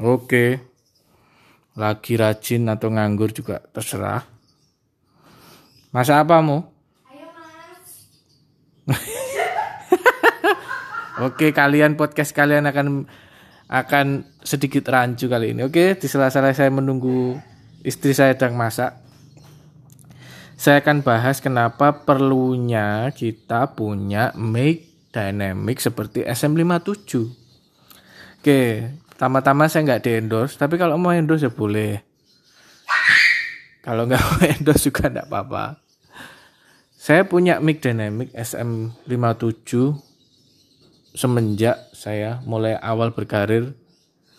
Oke. Lagi rajin atau nganggur juga terserah. Masa apa mu? Oke, kalian podcast kalian akan akan sedikit rancu kali ini. Oke, di sela-sela saya menunggu istri saya sedang masak. Saya akan bahas kenapa perlunya kita punya mic dynamic seperti SM57. Oke, pertama-tama saya nggak di endorse, tapi kalau mau endorse ya boleh. Kalau nggak mau endorse juga nggak apa-apa. Saya punya mic dynamic SM57 semenjak saya mulai awal berkarir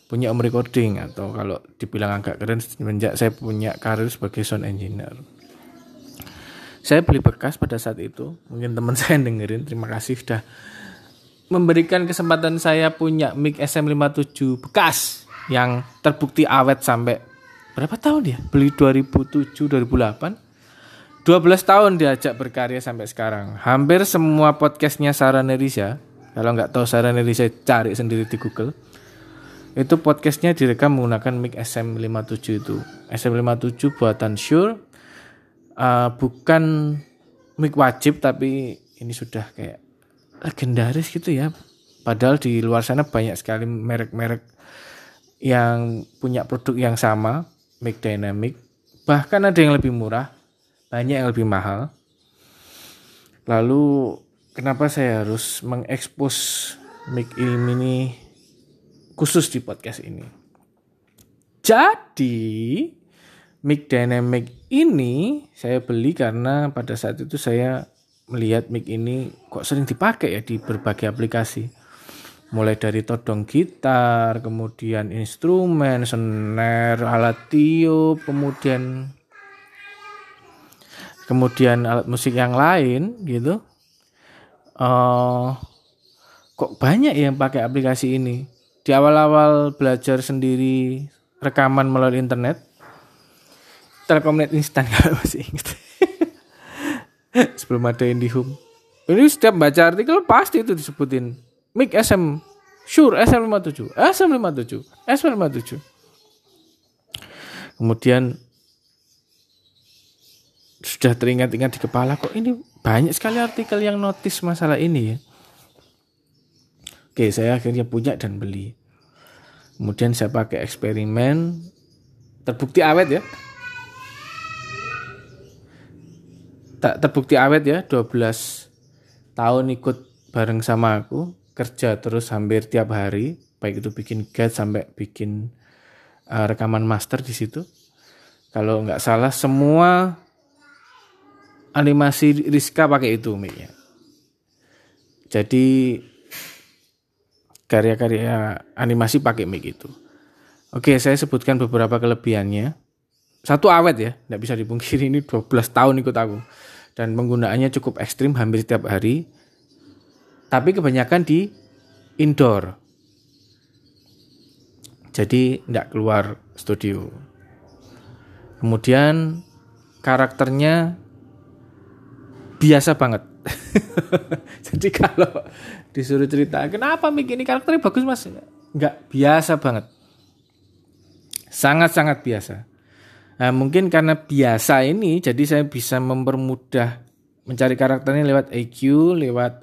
punya om recording atau kalau dibilang agak keren semenjak saya punya karir sebagai sound engineer. Saya beli bekas pada saat itu, mungkin teman saya yang dengerin, terima kasih sudah memberikan kesempatan saya punya mic SM57 bekas yang terbukti awet sampai berapa tahun ya? Beli 2007 2008 12 tahun diajak berkarya sampai sekarang. Hampir semua podcastnya Sarah Nerisha, kalau nggak tahu Sarah Nerisha cari sendiri di Google. Itu podcastnya direkam menggunakan mic SM57 itu. SM57 buatan Shure. Uh, bukan mic wajib tapi ini sudah kayak legendaris gitu ya. Padahal di luar sana banyak sekali merek-merek yang punya produk yang sama, mic dynamic. Bahkan ada yang lebih murah banyak yang lebih mahal. Lalu kenapa saya harus mengekspos mic ini khusus di podcast ini? Jadi mic dynamic ini saya beli karena pada saat itu saya melihat mic ini kok sering dipakai ya di berbagai aplikasi. Mulai dari todong gitar, kemudian instrumen, snare, alat tiup, kemudian kemudian alat musik yang lain gitu. Uh, kok banyak yang pakai aplikasi ini? Di awal-awal belajar sendiri rekaman melalui internet Telkomnet instan kalau masih ingat sebelum ada IndiHome ini setiap baca artikel pasti itu disebutin mic SM Sure SM57 SM57 SM57 kemudian sudah teringat-ingat di kepala kok ini banyak sekali artikel yang notice masalah ini ya. Oke, saya akhirnya punya dan beli. Kemudian saya pakai eksperimen terbukti awet ya. Tak terbukti awet ya, 12 tahun ikut bareng sama aku, kerja terus hampir tiap hari, baik itu bikin guide sampai bikin uh, rekaman master di situ. Kalau nggak salah semua animasi Rizka pakai itu mic Jadi karya-karya animasi pakai mic itu. Oke, saya sebutkan beberapa kelebihannya. Satu awet ya, tidak bisa dipungkiri ini 12 tahun ikut aku. Dan penggunaannya cukup ekstrim hampir setiap hari. Tapi kebanyakan di indoor. Jadi tidak keluar studio. Kemudian karakternya biasa banget. Jadi kalau disuruh cerita, kenapa mic ini karakternya bagus mas? Enggak, biasa banget. Sangat-sangat biasa. Nah, mungkin karena biasa ini, jadi saya bisa mempermudah mencari karakternya lewat EQ, lewat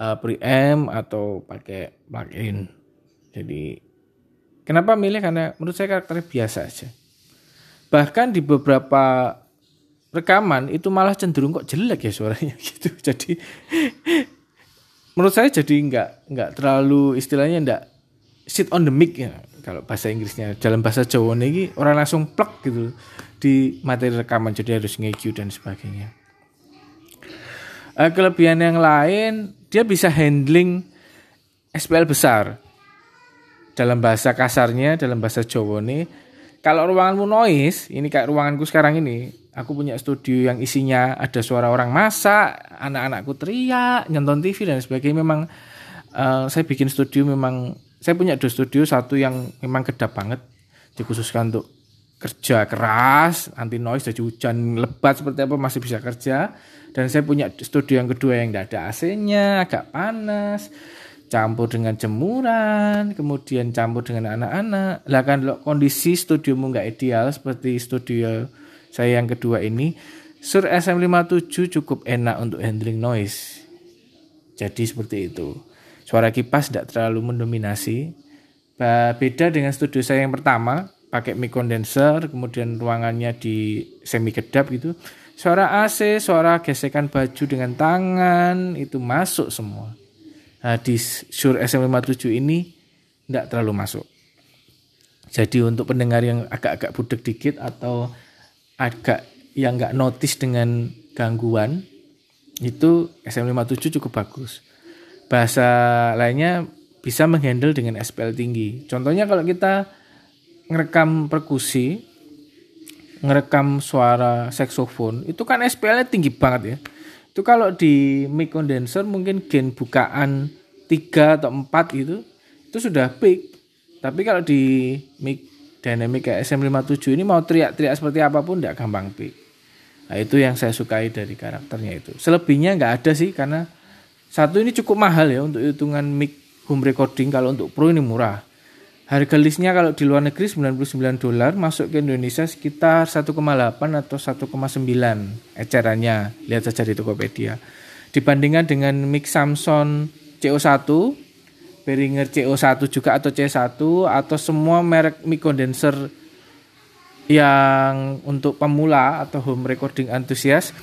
uh, preamp atau pakai plugin. Jadi kenapa milih? Karena menurut saya karakternya biasa aja. Bahkan di beberapa rekaman itu malah cenderung kok jelek ya suaranya gitu. Jadi menurut saya jadi nggak nggak terlalu istilahnya nggak sit on the mic ya kalau bahasa Inggrisnya dalam bahasa Jawa ini orang langsung plek gitu di materi rekaman jadi harus nge dan sebagainya. Uh, kelebihan yang lain dia bisa handling SPL besar dalam bahasa kasarnya dalam bahasa Jawa nih kalau ruanganmu noise ini kayak ruanganku sekarang ini Aku punya studio yang isinya ada suara orang masak, anak-anakku teriak, nonton TV dan sebagainya. Memang uh, saya bikin studio memang saya punya dua studio, satu yang memang kedap banget dikhususkan untuk kerja keras, anti noise, jadi hujan lebat seperti apa masih bisa kerja. Dan saya punya studio yang kedua yang tidak ada AC-nya, agak panas. campur dengan jemuran, kemudian campur dengan anak-anak. Lah kan kondisi studiomu nggak ideal seperti studio saya yang kedua ini, Sur SM57 cukup enak untuk handling noise. Jadi seperti itu. Suara kipas tidak terlalu mendominasi. Beda dengan studio saya yang pertama, pakai mic condenser, kemudian ruangannya di semi kedap gitu. Suara AC, suara gesekan baju dengan tangan itu masuk semua. Nah, di Shure SM57 ini tidak terlalu masuk. Jadi untuk pendengar yang agak-agak budek dikit atau agak yang nggak notice dengan gangguan itu SM57 cukup bagus bahasa lainnya bisa menghandle dengan SPL tinggi. Contohnya kalau kita ngerekam perkusi, ngerekam suara saksofon, itu kan SPL-nya tinggi banget ya. Itu kalau di mic condenser mungkin gain bukaan 3 atau 4 gitu, itu sudah peak. Tapi kalau di mic dynamic kayak SM57 ini mau teriak-teriak seperti apa pun tidak gampang peak. Nah itu yang saya sukai dari karakternya itu. Selebihnya nggak ada sih karena satu ini cukup mahal ya untuk hitungan mic home recording kalau untuk pro ini murah. Harga listnya kalau di luar negeri 99 dolar, masuk ke Indonesia sekitar 1,8 atau 1,9 ecerannya. Lihat saja di Tokopedia. Dibandingkan dengan mic Samsung CO1, Behringer CO1 juga atau C1 atau semua merek mic condenser yang untuk pemula atau home recording antusias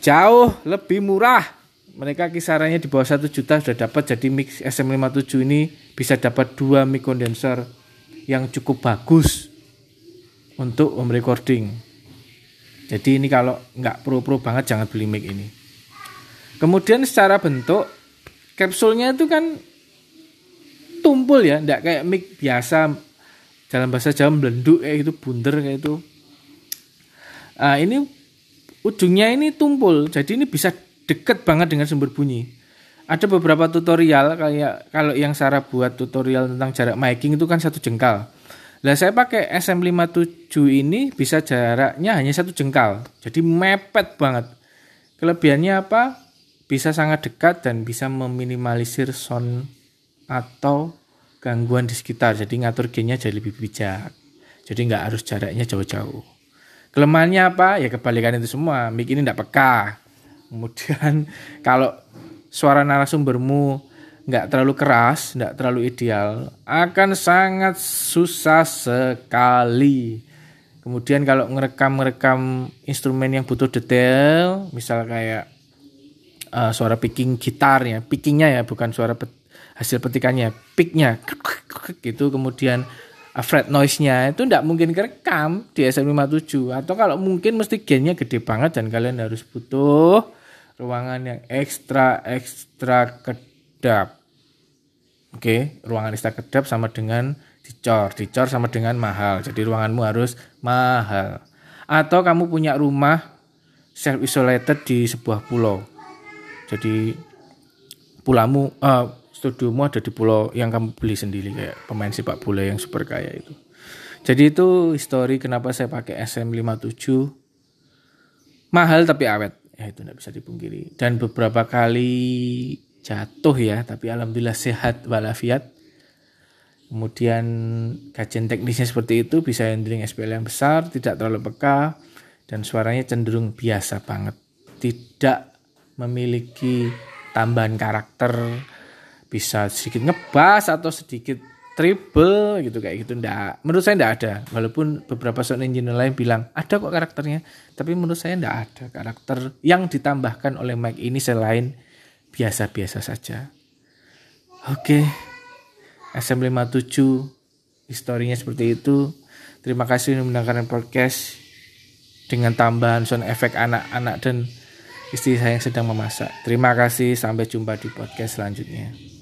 jauh lebih murah mereka kisarannya di bawah satu juta sudah dapat jadi mix SM57 ini bisa dapat dua mic condenser yang cukup bagus untuk home recording. Jadi ini kalau nggak pro-pro banget jangan beli mic ini. Kemudian secara bentuk kapsulnya itu kan tumpul ya nggak kayak mic biasa dalam bahasa Jawa melenduk kayak itu bunder kayak itu nah, ini ujungnya ini tumpul jadi ini bisa deket banget dengan sumber bunyi. Ada beberapa tutorial kayak kalau yang Sarah buat tutorial tentang jarak miking itu kan satu jengkal. Lah saya pakai SM57 ini bisa jaraknya hanya satu jengkal. Jadi mepet banget. Kelebihannya apa? Bisa sangat dekat dan bisa meminimalisir sound atau gangguan di sekitar. Jadi ngatur gainnya jadi lebih bijak. Jadi nggak harus jaraknya jauh-jauh. Kelemahannya apa? Ya kebalikan itu semua. Mic ini tidak peka Kemudian kalau suara narasumbermu nggak terlalu keras, nggak terlalu ideal, akan sangat susah sekali. Kemudian kalau ngerekam-ngerekam instrumen yang butuh detail, misal kayak uh, suara picking gitarnya, pickingnya ya, bukan suara pet, hasil petikannya, picknya, gitu. Kemudian uh, fret noise-nya itu tidak mungkin kerekam di SM57 atau kalau mungkin mesti gainnya gede banget dan kalian harus butuh ruangan yang ekstra ekstra kedap. Oke, ruangan ekstra kedap sama dengan dicor, dicor sama dengan mahal. Jadi ruanganmu harus mahal. Atau kamu punya rumah self isolated di sebuah pulau. Jadi pulamu uh, studiomu ada di pulau yang kamu beli sendiri kayak pemain sepak bola yang super kaya itu. Jadi itu histori kenapa saya pakai SM57 mahal tapi awet ya itu tidak bisa dipungkiri. Dan beberapa kali jatuh ya tapi alhamdulillah sehat walafiat. Kemudian kajian teknisnya seperti itu bisa handling SPL yang besar tidak terlalu peka dan suaranya cenderung biasa banget. Tidak memiliki tambahan karakter bisa sedikit ngebas atau sedikit triple gitu kayak gitu. Ndak menurut saya ndak ada. Walaupun beberapa sound engineer lain bilang ada kok karakternya. Tapi menurut saya ndak ada karakter yang ditambahkan oleh mic ini selain biasa-biasa saja. Oke. SM57 historinya seperti itu. Terima kasih sudah mendengarkan podcast dengan tambahan sound efek anak-anak dan istri saya yang sedang memasak. Terima kasih sampai jumpa di podcast selanjutnya